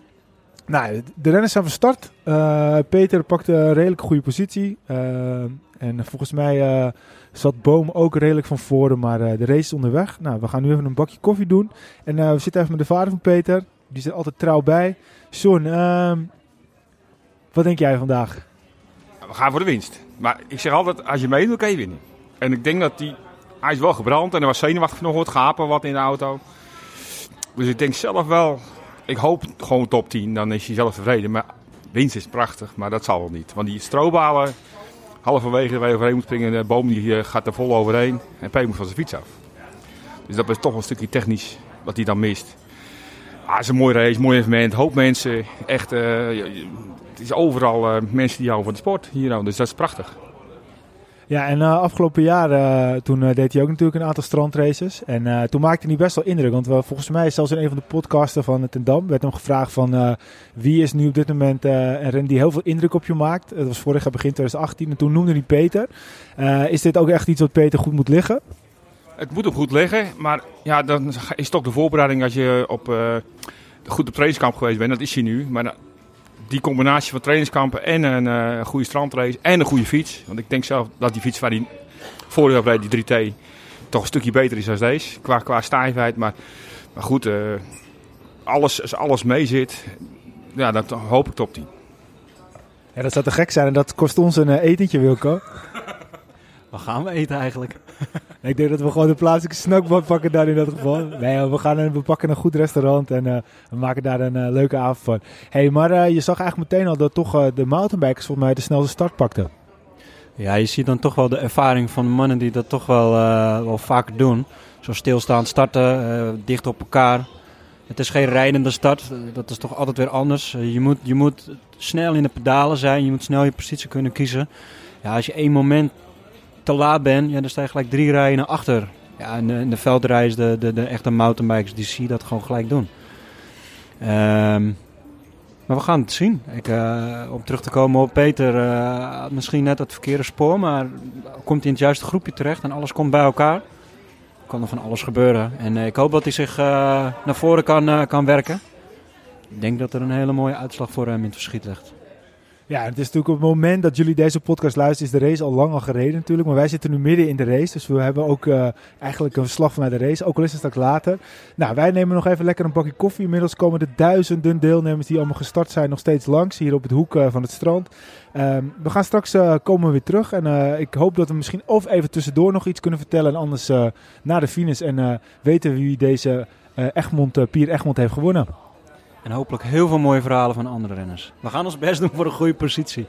nou, de renners zijn van start. Uh, Peter pakte een redelijk goede positie. Uh, en volgens mij zat Boom ook redelijk van voren. Maar de race is onderweg. Nou, we gaan nu even een bakje koffie doen. En we zitten even met de vader van Peter. Die zit altijd trouw bij. Son, ehm, wat denk jij vandaag? We gaan voor de winst. Maar ik zeg altijd, als je meedoet, kan je winnen. En ik denk dat die... Hij is wel gebrand en er was zenuwachtig nog wat gapen wat in de auto. Dus ik denk zelf wel... Ik hoop gewoon top 10, dan is hij zelf tevreden. Maar winst is prachtig, maar dat zal wel niet. Want die strobalen, halverwege waar je overheen moet springen, de boom die eh, gaat er vol overheen. En P moet van zijn fiets af. Dus dat is toch een stukje technisch wat hij dan mist. Ah, het is een mooi race, mooi evenement. Hoop mensen, echt, uh, het is overal uh, mensen die houden van de sport hier. Dus dat is prachtig. Ja, en uh, afgelopen jaar uh, toen uh, deed hij ook natuurlijk een aantal strandraces. En toen maakte hij best wel indruk. Want volgens mij, zelfs in een van de podcasten van Ten Dam, werd hem gevraagd van wie is nu op dit moment een ren die heel veel indruk op je maakt. Dat was vorig jaar begin 2018 en toen noemde hij Peter. is dit ook echt iets wat Peter goed moet liggen? Het moet hem goed liggen, maar ja, dan is toch de voorbereiding als je op, goed op trainingskamp geweest bent. Dat is hij nu, maar die combinatie van trainingskampen en een uh, goede strandrace en een goede fiets. Want ik denk zelf dat die fiets waar die vorig jaar reed, die 3T, toch een stukje beter is dan deze. Qua, qua stijfheid. Maar, maar goed, uh, alles, als alles mee zit, ja, dat hoop ik top 10. Ja, dat zou te gek zijn en dat kost ons een uh, etentje, Wilco. Wat gaan we eten eigenlijk? ik denk dat we gewoon de plaatselijke snackbar pakken daar in dat geval. Nee, we, gaan, we pakken een goed restaurant en uh, we maken daar een uh, leuke avond van. hey, maar uh, je zag eigenlijk meteen al dat toch de mountainbikers volgens mij de snelste start pakten. Ja, je ziet dan toch wel de ervaring van de mannen die dat toch wel, wel vaker doen. Zo stilstaand starten, dicht op elkaar. Het is geen rijdende start, dat is toch altijd weer anders. je, moet, je moet snel in de pedalen zijn, je moet snel je positie kunnen kiezen. Ja, als je één moment te laat ben, ja, dan sta je gelijk drie rijen naar achter. Ja, en, de, de veldreis, de, de, de echte mountainbikers, die zie je dat gewoon gelijk doen. Ehm, maar we gaan het zien. Ik, eh, om terug te komen op Peter, eh, misschien net het verkeerde spoor, maar komt hij in het juiste groepje terecht en alles komt bij elkaar. Kan er van alles gebeuren. En eh, ik hoop dat hij zich naar voren kan, kan werken. Ik denk dat er een hele mooie uitslag voor hem in het verschiet ligt. Ja, het is natuurlijk op het moment dat jullie deze podcast luisteren, is de race al lang al gereden natuurlijk. Maar wij zitten nu midden in de race, dus we hebben ook eh, eigenlijk een verslag vanuit de race. Ook al is het straks later. Nou, wij nemen nog even lekker een bakje koffie. Inmiddels komen de duizenden deelnemers die allemaal gestart zijn nog steeds langs, hier op het hoek eh, van het strand. Ehm, we gaan straks eh, komen we weer terug en ik hoop dat we misschien of even tussendoor nog iets kunnen vertellen. En anders na de finish en weten wie deze Egmond, Pier Egmond heeft gewonnen. En hopelijk heel veel mooie verhalen van andere renners. We gaan ons best doen voor een goede positie.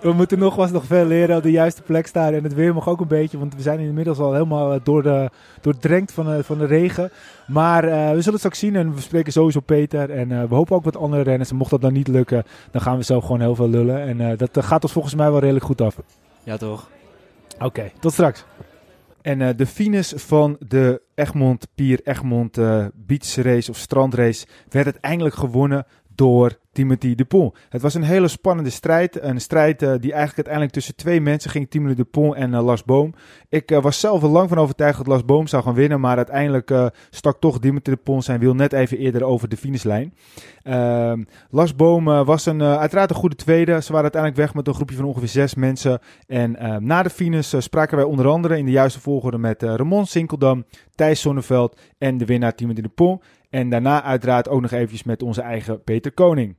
We moeten nogmaals nog veel leren op de juiste plek staan. En het weer mag ook een beetje, want we zijn inmiddels al helemaal eh, door de, doordrenkt van de, van de regen. Maar eh, we zullen het straks zien en we spreken sowieso Peter. En eh, we hopen ook wat andere renners. En mocht dat dan niet lukken, dan gaan we zo gewoon heel veel lullen. En eh, dat gaat ons volgens mij wel redelijk goed af. Ja, toch? Oké, tot straks. En eh, de finish van de Egmond Pier Egmond eh, Beach Race of strandrace werd uiteindelijk gewonnen door Timothy Dupont. Het was een hele spannende strijd. Een strijd eh, die eigenlijk uiteindelijk tussen twee mensen ging. Timothy Dupont en eh, Lars Boom. Ik eh, was zelf er lang van overtuigd dat Lars Boom zou gaan winnen. Maar uiteindelijk stak toch Dimitri Dupont zijn wiel net even eerder over de finishlijn. Ehm, Lars Boom was een, uiteraard een goede tweede. Ze waren uiteindelijk weg met een groepje van ongeveer zes mensen. En eh, na de finish spraken wij onder andere in de juiste volgorde met Ramon Sinkeldam, Thijs Sonneveld en de winnaar Timothy Dupont. En daarna uiteraard ook nog eventjes met onze eigen Peter Koning.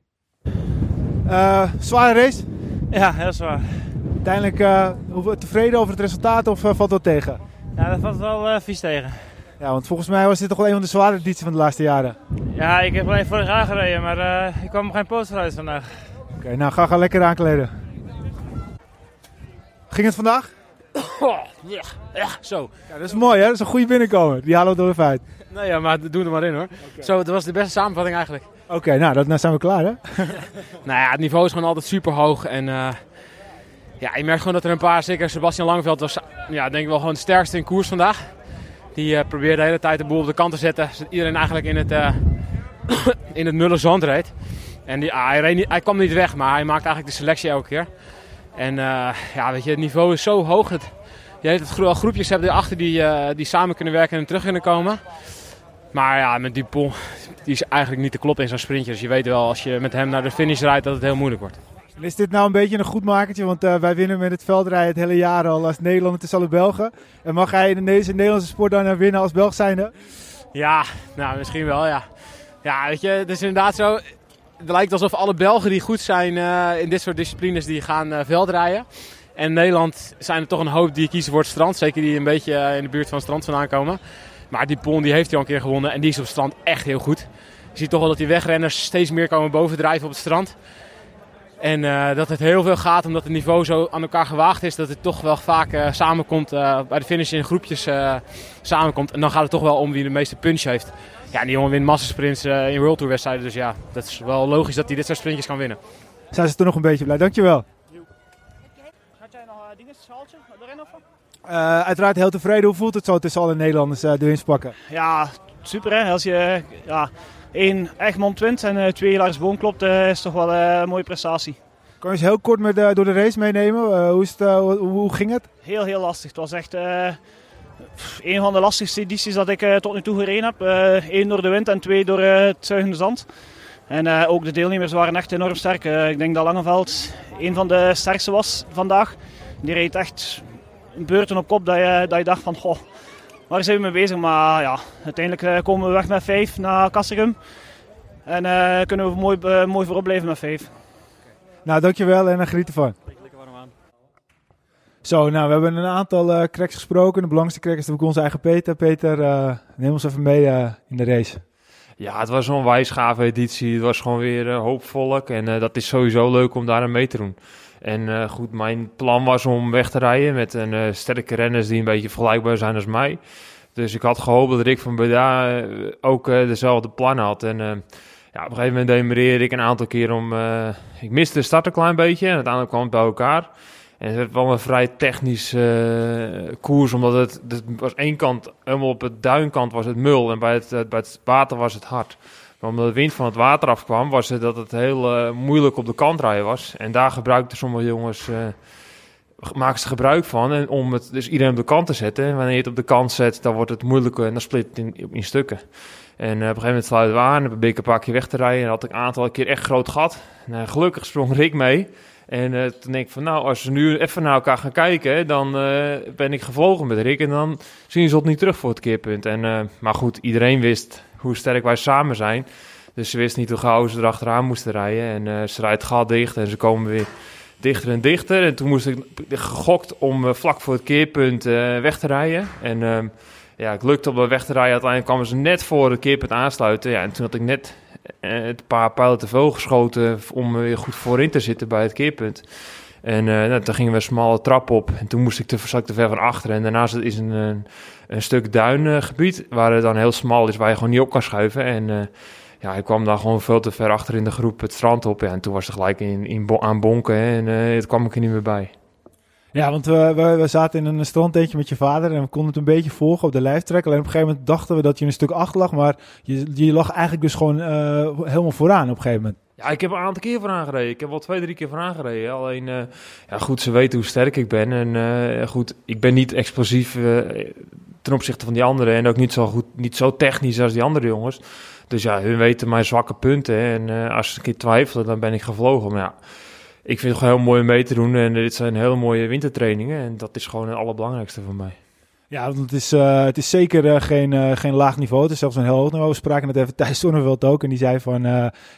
Eh, zware race. Ja, heel zwaar. Uiteindelijk eh, tevreden over het resultaat of eh, valt dat tegen? Ja, dat valt wel vies tegen. Ja, want volgens mij was dit toch wel een van de zware edities van de laatste jaren. Ja, ik heb alleen vorig jaar gereden, maar ik kwam geen poster uit vandaag. Oké, nou ga, ga lekker aankleden. Ging het vandaag? Oh, ja, ja, zo. Ja, dat is mooi hè, dat is een goede binnenkomer. Die halen we er even uit. Nee, ja, maar doe er maar in hoor. Zo, dat was de beste samenvatting eigenlijk. Oké, nou, dat, zijn we klaar hè. Nou ja, het niveau is gewoon altijd super hoog. En eh, ja, je merkt gewoon dat er een paar, zeker Sebastian Langeveld was, ja, denk ik wel gewoon de sterkste in koers vandaag. Die eh, probeerde de hele tijd de boel op de kant te zetten. Iedereen eigenlijk in het, eh in het zand reed. En die, ah, hij, niet, hij kwam niet weg, maar hij maakte eigenlijk de selectie elke keer. En ja, weet je, het niveau is zo hoog. Het, je het gro- groepjes hebben erachter die, die samen kunnen werken en terug kunnen komen. Maar ja, met Dupont, die is eigenlijk niet te kloppen in zo'n sprintje. Dus je weet wel, als je met hem naar de finish rijdt, dat het heel moeilijk wordt. En is dit nou een beetje een goed makertje? Want eh, wij winnen met het veldrijden het hele jaar al als Nederlander tussen alle Belgen. En mag hij in deze Nederlandse sport dan eh, winnen als Belg zijnde? Ja, nou misschien wel, ja. Ja, weet je, het is inderdaad zo. Het lijkt alsof alle Belgen die goed zijn eh, in dit soort disciplines, die gaan eh, veldrijden. En in Nederland zijn er toch een hoop die kiezen voor het strand. Zeker die een beetje in de buurt van het strand vandaan komen. Maar die Pon die heeft hij al een keer gewonnen en die is op strand echt heel goed. Je ziet toch wel dat die wegrenners steeds meer komen bovendrijven op het strand. En eh, dat het heel veel gaat omdat het niveau zo aan elkaar gewaagd is. Dat het toch wel vaak eh, samenkomt eh, bij de finish in groepjes samenkomt. En dan gaat het toch wel om wie de meeste punch heeft. Ja, die jongen wint massasprints in World Tour wedstrijden. Dus ja, dat is wel logisch dat hij dit soort sprintjes kan winnen. Zijn ze toch nog een beetje blij? Dankjewel. Eh uiteraard heel tevreden. Hoe voelt het zo tussen alle Nederlanders eh, de winst pakken? Ja, super hè. Als je ja, één Egmond wint en eh, twee Lars Boom klopt, is toch wel een mooie prestatie. Kan je eens heel kort met, door de race meenemen? Hoe, is het, hoe, hoe ging het? Heel, heel lastig. Het was echt een van de lastigste edities dat ik tot nu toe gereden heb. Eén door de wind en twee door het zuigende zand. En ook de deelnemers waren echt enorm sterk. Ik denk dat Langeveld een van de sterkste was vandaag. Die reed echt beurten op kop dat je, dat je dacht van, goh, waar zijn we mee bezig? Maar ja, uiteindelijk eh, komen we weg met vijf naar Kassegum. En eh, kunnen we mooi, eh, mooi voorop blijven met vijf. Nou, dankjewel en uh, geniet ervan. Zo, nou, we hebben een aantal eh cracks gesproken. De belangrijkste crack is natuurlijk onze eigen Peter. Peter, eh, neem ons even mee in de race. Ja, het was een wijsgave editie. Het was gewoon weer eh, hoop volk. En eh, dat is sowieso leuk om daar aan mee te doen. En eh, goed, mijn plan was om weg te rijden met een eh, sterke renners die een beetje vergelijkbaar zijn als mij. Dus ik had gehoopt dat Rick van Breda eh, ook dezelfde plannen had. En ja, op een gegeven moment demereerde ik een aantal keer om... ik miste de start een klein beetje en uiteindelijk kwam het bij elkaar. En het werd wel een vrij technisch koers, omdat het, het was één kant, helemaal op het duinkant was het mul en het, bij het water was het hard. Omdat de wind van het water afkwam, was het dat het heel eh, moeilijk op de kant rijden was. En daar gebruikten sommige jongens, eh, g- maken ze gebruik van. En om het dus iedereen op de kant te zetten. En wanneer je het op de kant zet, dan wordt het moeilijker en dan split het in, stukken. En eh, op een gegeven moment sluiten we aan, probeer ik een paar keer weg te rijden. En had ik een aantal keer echt groot gat. Eh, gelukkig sprong Rick mee. En eh, toen denk ik van, nou, als we nu even naar elkaar gaan kijken, dan eh, ben ik gevlogen met Rick. En dan zien ze het niet terug voor het keerpunt. En, eh, maar goed, iedereen wist hoe sterk wij samen zijn. Dus ze wisten niet hoe gauw ze erachteraan moesten rijden. En eh, ze rijdt gat dicht en ze komen weer dichter en dichter. En toen moest ik gegokt om eh, vlak voor het keerpunt eh, weg te rijden. En ehm, ja, het lukte om weg te rijden. Uiteindelijk kwamen ze net voor het keerpunt aansluiten. Ja, en toen had ik net een paar pijlen te veel geschoten om weer goed voorin te zitten bij het keerpunt. En eh, nou, toen gingen we een smalle trap op. En toen moest ik te, zat ik te ver van achteren. En daarnaast is een, een, een stuk duingebied waar het dan heel smal is, waar je gewoon niet op kan schuiven. En eh, ja, ik kwam daar gewoon veel te ver achter in de groep het strand op. En toen was het gelijk in, in aan bonken en eh het kwam ik er niet meer bij. Ja, want we, we, zaten in een strandtentje met je vader en we konden het een beetje volgen op de lijftrek. Alleen op een gegeven moment dachten we dat je een stuk achter lag, maar je, je lag eigenlijk dus gewoon helemaal vooraan op een gegeven moment. Ja, ik heb een aantal keer vooraan gereden. Ik heb wel twee, drie keer vooraan gereden. Alleen, eh, ja, goed, ze weten hoe sterk ik ben. En eh, goed, ik ben niet explosief eh, ten opzichte van die anderen. En ook niet zo goed, niet zo technisch als die andere jongens. Dus ja, hun weten mijn zwakke punten. En als ze een keer twijfelen, dan ben ik gevlogen. Maar ja, ik vind het gewoon heel mooi om mee te doen. En dit zijn hele mooie wintertrainingen. En dat is gewoon het allerbelangrijkste voor mij. Ja, want het is, eh, het is zeker eh, geen, eh, geen laag niveau. Het is zelfs een heel hoog niveau. We spraken net even Thijs Sonneveld ook. En die zei van,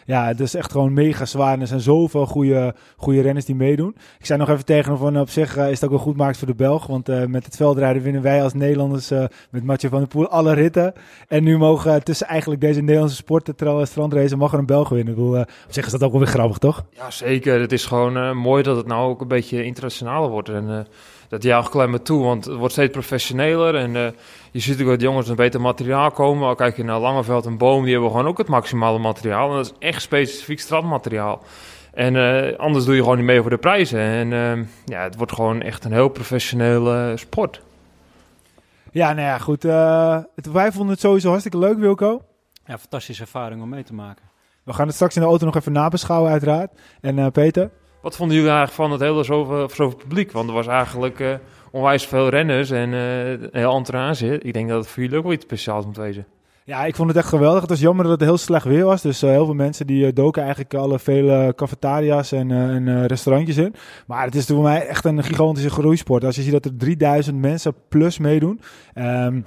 ja, het is echt gewoon mega zwaar. En er zijn zoveel goede, goede renners die meedoen. Ik zei nog even tegen hem van, op zich is het ook wel goed maakt voor de Belg. Want met het veldrijden winnen wij als Nederlanders met Mathieu van der Poel alle ritten. En nu mogen tussen eigenlijk deze Nederlandse sporten, terwijl strandrace, mag er een Belg winnen. Ik bedoel, op zich is dat ook wel weer grappig, toch? Ja, zeker. Het is gewoon mooi dat het nou ook een beetje internationaler wordt. En dat juicht alleen maar toe, want het wordt steeds professioneler. En eh, je ziet ook dat jongens met beter materiaal komen. Al kijk je naar Langeveld en Boom, die hebben gewoon ook het maximale materiaal. En dat is echt specifiek strandmateriaal. En eh, anders doe je gewoon niet mee voor de prijzen. En eh, ja, het wordt gewoon echt een heel professionele sport. Ja, nou ja, goed. eh, het, wij vonden het sowieso hartstikke leuk, Wilco. Ja, fantastische ervaring om mee te maken. We gaan het straks in de auto nog even nabeschouwen, uiteraard. En eh, Peter? Wat vonden jullie eigenlijk van het hele zoveel, zoveel publiek? Want er was eigenlijk eh, onwijs veel renners en een heel entourage. Ik denk dat het voor jullie ook wel iets speciaals moet wezen. Ja, ik vond het echt geweldig. Het was jammer dat het heel slecht weer was. Dus eh, heel veel mensen die doken eigenlijk alle vele cafetaria's en, en restaurantjes in. Maar het is voor mij echt een gigantische groeisport. Als je ziet dat er 3000 mensen plus meedoen. Ehm,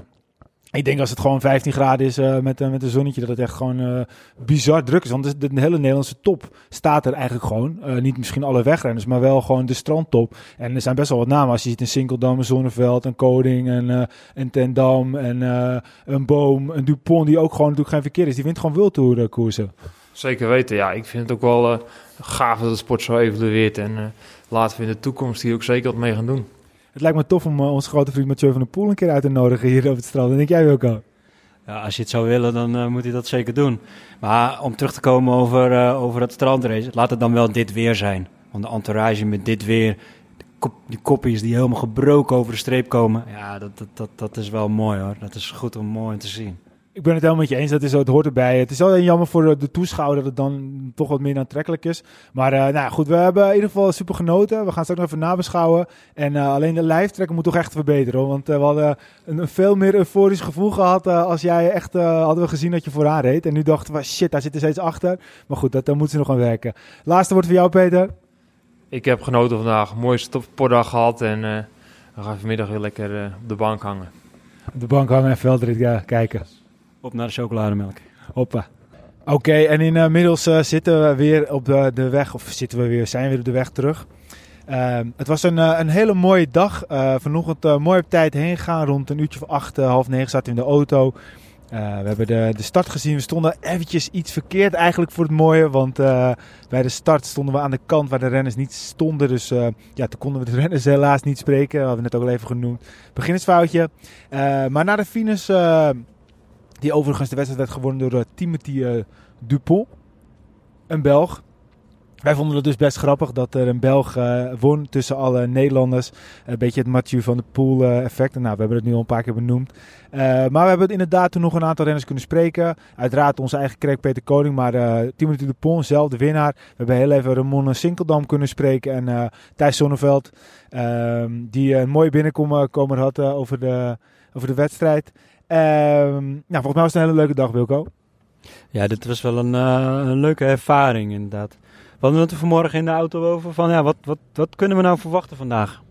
ik denk als het gewoon 15 graden is eh, met, eh, met een zonnetje, dat het echt gewoon eh, bizar druk is. Want de, de hele Nederlandse top staat er eigenlijk gewoon. Niet misschien alle wegrenners, maar wel gewoon de strandtop. En er zijn best wel wat namen. Als je ziet een Sinkeldam, een Zonneveld, een Koning, eh een Tendam, en, een Boom, een Dupont, die ook gewoon natuurlijk geen verkeer is. Die wint gewoon eh, koersen. Zeker weten, ja. Ik vind het ook wel gaaf dat de sport zo evolueert. En laten we in de toekomst hier ook zeker wat mee gaan doen. Het lijkt me tof om eh, onze grote vriend Mathieu van der Poel een keer uit te nodigen hier op het strand. Dan denk jij ook al. Ja, als je het zou willen, dan eh, moet hij dat zeker doen. Maar om terug te komen over, eh, over het strandrace, laat het dan wel dit weer zijn. Want de entourage met dit weer, die koppies die helemaal gebroken over de streep komen. Ja, dat, dat, dat, dat is wel mooi hoor. Dat is goed om mooi te zien. Ik ben het helemaal met je eens. Dat is, zo, het hoort erbij. Het is alleen jammer voor de, toeschouwer dat het dan toch wat meer aantrekkelijk is. Maar eh, nou goed, we hebben in ieder geval super genoten. We gaan straks nog even nabeschouwen. En eh, alleen de live track moet toch echt verbeteren. Hoor. Want eh, we hadden een, veel meer euforisch gevoel gehad eh, als jij echt hadden we gezien dat je vooraan reed. En nu dachten we, shit, daar zit er steeds achter. Maar goed, dat, daar moeten ze nog aan werken. Laatste woord voor jou, Peter. Ik heb genoten vandaag. Mooie sportdag gehad. En we gaan vanmiddag weer lekker op de bank hangen. Op de bank hangen en veldrit ja, kijken. Op naar de chocolademelk. Hoppa. Oké, en inmiddels uh, zitten we weer op de, de weg, of zitten we weer, zijn we weer op de weg terug. Uh, het was een, uh, een hele mooie dag. Uh, vanochtend mooi op tijd heen gegaan. Rond een uurtje of acht, half negen zaten we in de auto. we hebben de, de start gezien. We stonden eventjes iets verkeerd eigenlijk voor het mooie. Want bij de start stonden we aan de kant waar de renners niet stonden. Dus ja, toen konden we de renners helaas niet spreken. Dat hadden we net ook al even genoemd. Beginnersfoutje. maar na de finish die overigens de wedstrijd werd gewonnen door uh, Timothy uh, Dupont, een Belg. Wij vonden het dus best grappig dat er een Belg uh, won tussen alle Nederlanders. Een beetje het Mathieu van de Poel effect. Nou, we hebben het nu al een paar keer benoemd. Maar we hebben inderdaad toen nog een aantal renners kunnen spreken. Uiteraard onze eigen Krek Peter Koning, maar Timothy de zelf, de winnaar. We hebben heel even Ramon Sinkeldam kunnen spreken en Thijs Sonneveld. Ehm, die een mooie binnenkomer had over, de, over de wedstrijd. Ehm, nou, volgens mij was het een hele leuke dag, Wilco. Ja, dit was wel een, een leuke ervaring inderdaad. We hadden vanmorgen in de auto over van ja, wat, wat, wat kunnen we nou verwachten vandaag?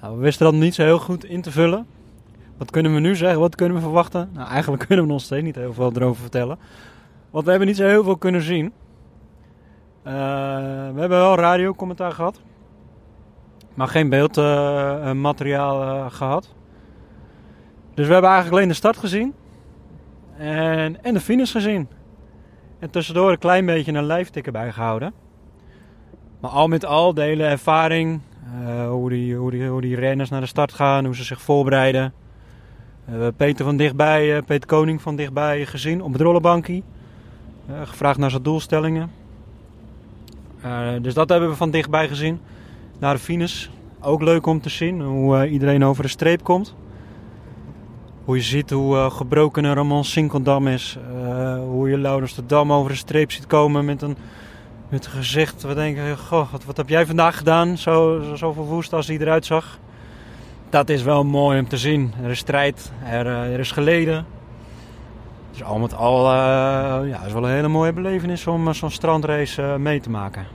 Nou, we wisten dat niet zo heel goed in te vullen. Wat kunnen we nu zeggen? Wat kunnen we verwachten? Nou, eigenlijk kunnen we nog steeds niet heel veel erover vertellen. Want we hebben niet zo heel veel kunnen zien. Uh, we hebben wel radiocommentaar gehad. Maar geen beeldmateriaal uh, gehad. Dus we hebben eigenlijk alleen de start gezien. En, en de finish gezien. En tussendoor een klein beetje een lijftik erbij gehouden. Maar al met al de hele ervaring, uh, hoe, die, hoe, die, hoe die renners naar de start gaan, hoe ze zich voorbereiden. Uh, Peter van dichtbij, uh, Peter Koning van dichtbij gezien op het rollenbankie. gevraagd naar zijn doelstellingen. dus dat hebben we van dichtbij gezien. Naar de finish. Ook leuk om te zien hoe iedereen over de streep komt. Hoe je ziet hoe uh, gebroken een Ramon Sinkeldam is. Uh, hoe je Laurens de Dam over de streep ziet komen met een, met een gezicht. We denken, goh, wat, wat heb jij vandaag gedaan? Zo, zo, verwoest als hij eruit zag. Dat is wel mooi om te zien. Er is strijd, er, uh, er is geleden. Dus al met al, ja, het is wel een hele mooie belevenis om zo'n strandrace mee te maken.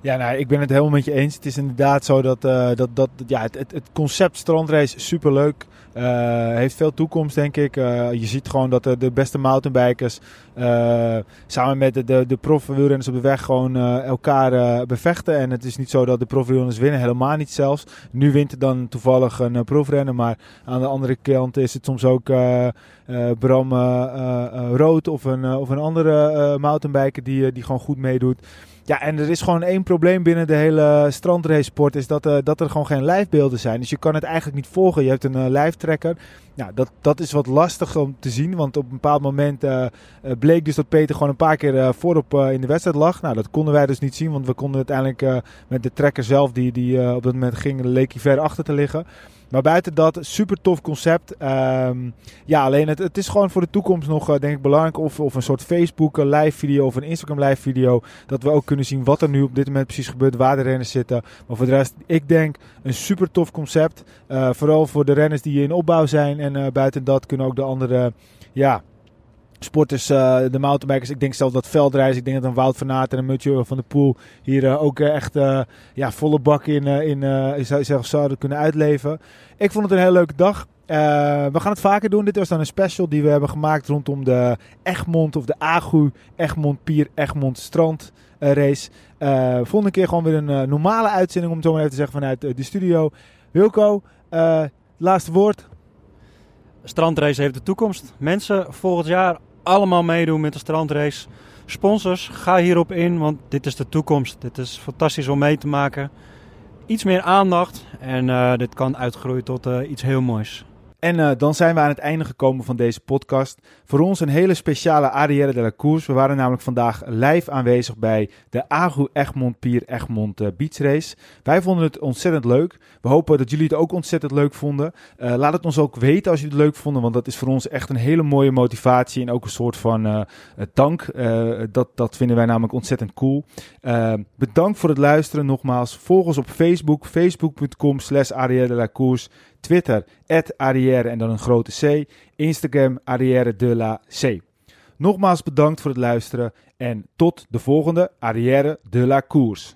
Ja, nou, ik ben het helemaal met je eens. Het is inderdaad zo dat, dat, dat ja, het, het, het concept strandrace superleuk. Uh, heeft veel toekomst, denk ik. Uh, je ziet gewoon dat de, beste mountainbikers samen met de, de, de profwielrenners op de weg gewoon elkaar bevechten. En het is niet zo dat de profwielrenners winnen, helemaal niet zelfs. Nu wint er dan toevallig een profrenner, maar aan de andere kant is het soms ook Bram Rood of een, of een andere mountainbiker die, die gewoon goed meedoet. Ja, en er is gewoon één probleem binnen de hele strandrace-sport. Is dat, uh, dat er gewoon geen lijfbeelden zijn. Dus je kan het eigenlijk niet volgen. Je hebt een uh, lijftrekker. Nou, dat, dat is wat lastig om te zien. Want op een bepaald moment uh, bleek dus dat Peter gewoon een paar keer voorop in de wedstrijd lag. Nou, dat konden wij dus niet zien. Want we konden uiteindelijk met de trekker zelf, die, die op dat moment ging, leek hij ver achter te liggen. Maar buiten dat, super tof concept. Um, ja, alleen het, het is gewoon voor de toekomst nog, uh, denk ik, belangrijk. Of, of een soort Facebook live video of een Instagram live video. Dat we ook kunnen zien wat er nu op dit moment precies gebeurt, waar de renners zitten. Maar voor de rest, ik denk een super tof concept. Uh, vooral voor de renners die in opbouw zijn. En uh, buiten dat kunnen ook de andere, ja, sporters, uh, de mountainbikers. Ik denk zelfs dat veldreis. Ik denk dat een Wout van Aert en een Mutje van de Poel hier uh, ook uh, echt ja, volle bak in, in zou, zouden kunnen uitleven. Ik vond het een hele leuke dag. we gaan het vaker doen. Dit was dan een special die we hebben gemaakt rondom de Egmond of de Agu Egmond Pier Egmond Strand race. volgende keer gewoon weer een normale uitzending om het zo maar even te zeggen vanuit de studio. Wilco, laatste woord. Strandrace heeft de toekomst. Mensen volgend jaar allemaal meedoen met de strandrace. Sponsors, ga hierop in, want dit is de toekomst. Dit is fantastisch om mee te maken. Iets meer aandacht en uh, dit kan uitgroeien tot uh, iets heel moois. En uh, dan zijn we aan het einde gekomen van deze podcast. Voor ons een hele speciale Arrière de la Course. We waren namelijk vandaag live aanwezig bij de Agu Egmond Pier Egmond uh, Race. Wij vonden het ontzettend leuk. We hopen dat jullie het ook ontzettend leuk vonden. Uh, laat het ons ook weten als jullie het leuk vonden, want dat is voor ons echt een hele mooie motivatie en ook een soort van dank. dat, dat vinden wij namelijk ontzettend cool. bedankt voor het luisteren nogmaals. Volg ons op Facebook, facebook.com slash de la. Twitter, Arrière en dan een grote C. Instagram, Arrière de la C. Nogmaals bedankt voor het luisteren en tot de volgende Arrière de la Course.